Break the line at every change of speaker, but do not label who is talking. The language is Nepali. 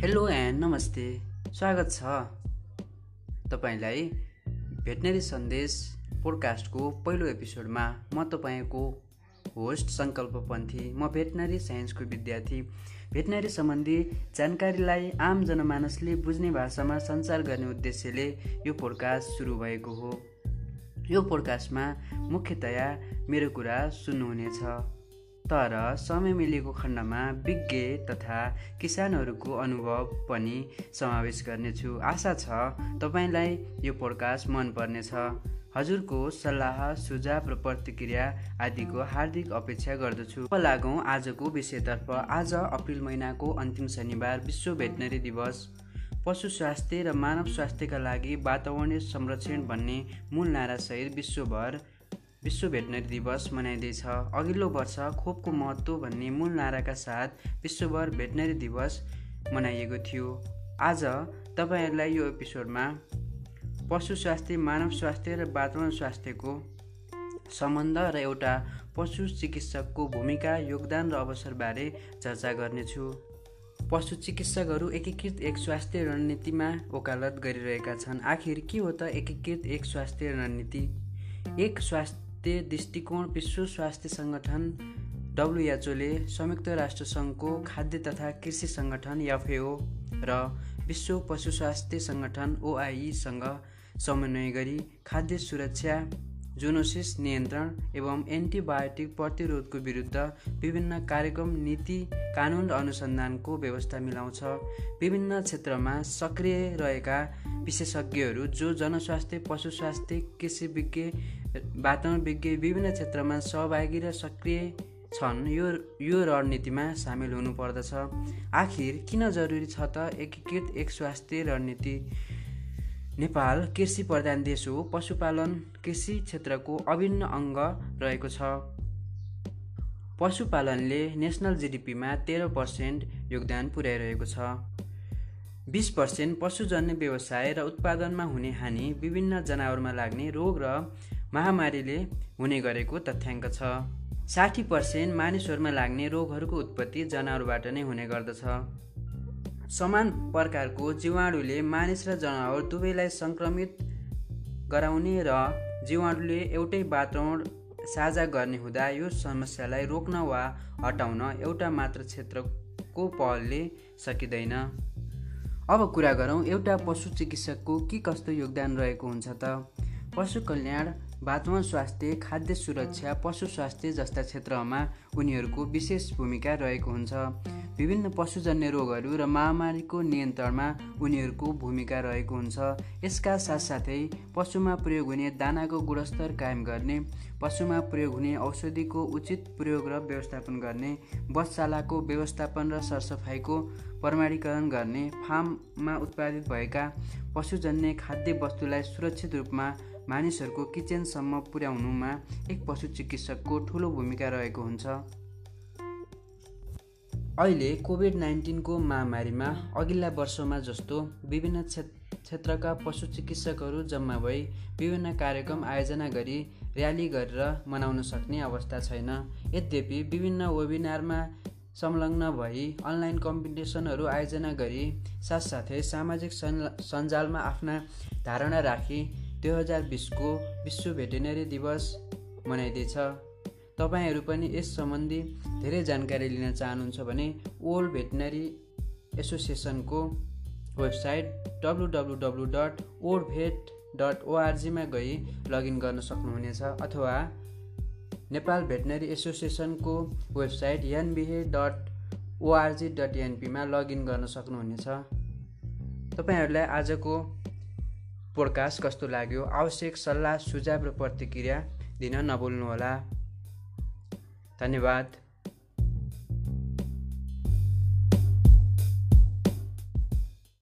हेलो एन्ड नमस्ते स्वागत छ। तपाईँलाई भेटनेरी सन्देश पोडकास्टको पहिलो एपिसोडमा म तपाईँको होस्ट सङ्कल्प पन्थी म भेटनरी साइन्सको विद्यार्थी भेटनरी सम्बन्धी जानकारीलाई आम जनमानसले बुझ्ने भाषामा सञ्चार गर्ने उद्देश्यले यो पोडकास्ट सुरु भएको हो। यो पोडकास्टमा मुख्यतया मेरो कुरा सुन्नुहुनेछ। तर समय मिलेको खण्डमा विज्ञ तथा किसानहरूको अनुभव पनि समावेश गर्नेछु। आशा छ तपाईँलाई यो पोडकास्ट मनपर्नेछ। हजुरको सल्लाह सुझाव र प्रतिक्रिया आदिको हार्दिक अपेक्षा गर्दछु। अब लागौँ आजको विषयतर्फ। आज अप्रिल महिनाको अन्तिम शनिबार विश्व भेटनरी दिवस। पशु स्वास्थ्य र मानव स्वास्थ्यका लागि वातावरणीय संरक्षण भन्ने मूल नारासहित विश्वभर विश्व भेटनरी दिवस मनाइँदैछ। अघिल्लो वर्ष खोपको महत्त्व भन्ने मूल नाराका साथ विश्वभर भेटनरी दिवस मनाइएको थियो। आज तपाईँहरूलाई यो एपिसोडमा पशु स्वास्थ्य मानव स्वास्थ्य र वातावरण स्वास्थ्यको सम्बन्ध र एउटा पशु चिकित्सकको भूमिका योगदान र अवसरबारे चर्चा गर्नेछु। पशु चिकित्सकहरू एकीकृत एक स्वास्थ्य रणनीतिमा वकालत गरिरहेका छन्। आखिर के हो त एकीकृत एक स्वास्थ्य रणनीति? एक स्वास्थ्य स्वास्थ्य दृष्टिकोण विश्व स्वास्थ्य सङ्गठन डब्लुएचओले संयुक्त राष्ट्रसङ्घको खाद्य तथा कृषि सङ्गठन एफएओ र विश्व पशु स्वास्थ्य सङ्गठन ओआइईसँग समन्वय गरी खाद्य सुरक्षा जोनोसिस नियन्त्रण एवं एन्टिबायोटिक प्रतिरोधको विरुद्ध विभिन्न कार्यक्रम नीति कानुन अनुसन्धानको व्यवस्था मिलाउँछ। विभिन्न क्षेत्रमा सक्रिय रहेका विशेषज्ञहरू जो जनस्वास्थ्य पशु स्वास्थ्य कृषि विज्ञ वातावरण विज्ञ विभिन्न क्षेत्रमा सहभागी र सक्रिय छन् यो यो रणनीतिमा सामेल हुनुपर्दछ। आखिर किन जरुरी छ त एकीकृत एक स्वास्थ्य रणनीति? नेपाल कृषि प्रधान देश हो पशुपालन कृषि क्षेत्रको अभिन्न अङ्ग रहेको छ। पशुपालनले नेसनल जिडिपीमा तेह्र पर्सेन्ट योगदान पुर्याइरहेको छ। बिस पर्सेन्ट पशुजन्य व्यवसाय र उत्पादनमा हुने हानि विभिन्न जनावरमा लाग्ने रोग र महामारीले हुने गरेको तथ्याङ्क छ। साठी पर्सेन्ट मानिसहरूमा लाग्ने रोगहरूको उत्पत्ति जनावरबाट नै हुने गर्दछ। समान प्रकारको जीवाणुले मानिस र जनावर दुवैलाई सङ्क्रमित गराउने र जीवाणुले एउटै वातावरण साझा गर्ने हुँदा यो समस्यालाई रोक्न वा हटाउन एउटा मात्र क्षेत्रको पहलले सकिँदैन। अब कुरा गरौँ एउटा पशु चिकित्सकको के कस्तो योगदान रहेको हुन्छ त? पशु कल्याण वातावरण स्वास्थ्य खाद्य सुरक्षा पशु स्वास्थ्य जस्ता क्षेत्रमा उनीहरूको विशेष भूमिका रहेको हुन्छ। विभिन्न पशुजन्य रोगहरू र महामारीको नियन्त्रणमा उनीहरूको भूमिका रहेको हुन्छ। यसका साथसाथै पशुमा प्रयोग हुने दानाको गुणस्तर कायम गर्ने पशुमा प्रयोग हुने औषधिको उचित प्रयोग र व्यवस्थापन गर्ने बसशालाको व्यवस्थापन र सरसफाइको प्रमाणीकरण गर्ने फार्ममा उत्पादित भएका पशुजन्य खाद्य वस्तुलाई सुरक्षित रूपमा मानिसहरूको किचनसम्म पुर्याउनुमा एक पशु चिकित्सकको ठुलो भूमिका रहेको हुन्छ। अहिले कोभिड नाइन्टिनको महामारीमा अघिल्ला वर्षमा जस्तो विभिन्न क्षेत्रका पशु चिकित्सकहरू जम्मा भई विभिन्न कार्यक्रम आयोजना गरी र्याली गरेर मनाउन सक्ने अवस्था छैन। यद्यपि विभिन्न वेबिनारमा संलग्न भई अनलाइन कम्पिटिसनहरू आयोजना गरी साथसाथै सामाजिक सञ्जालमा आफ्ना धारणा राखी दुई हजार बिसको विश्व भेटेनरी दिवस मनाइँदैछ। तपाईँहरू पनि यस सम्बन्धी धेरै जानकारी लिन चाहनुहुन्छ भने old veterinary एसोसिएसनको website W W W dot world vet dot ओआरजीमा गई लगइन गर्न सक्नुहुनेछ अथवा नेपाल भेटनरी एसोसिएसनको वेबसाइट एनबिहे डट ओआरजी डट एनपीमा लगइन गर्न सक्नुहुनेछ। तपाईँहरूलाई आजको पोडकास्ट कस्तो लाग्यो? आवश्यक सल्लाह सुझाव र प्रतिक्रिया दिन नभुल्नुहोला। धन्यवाद।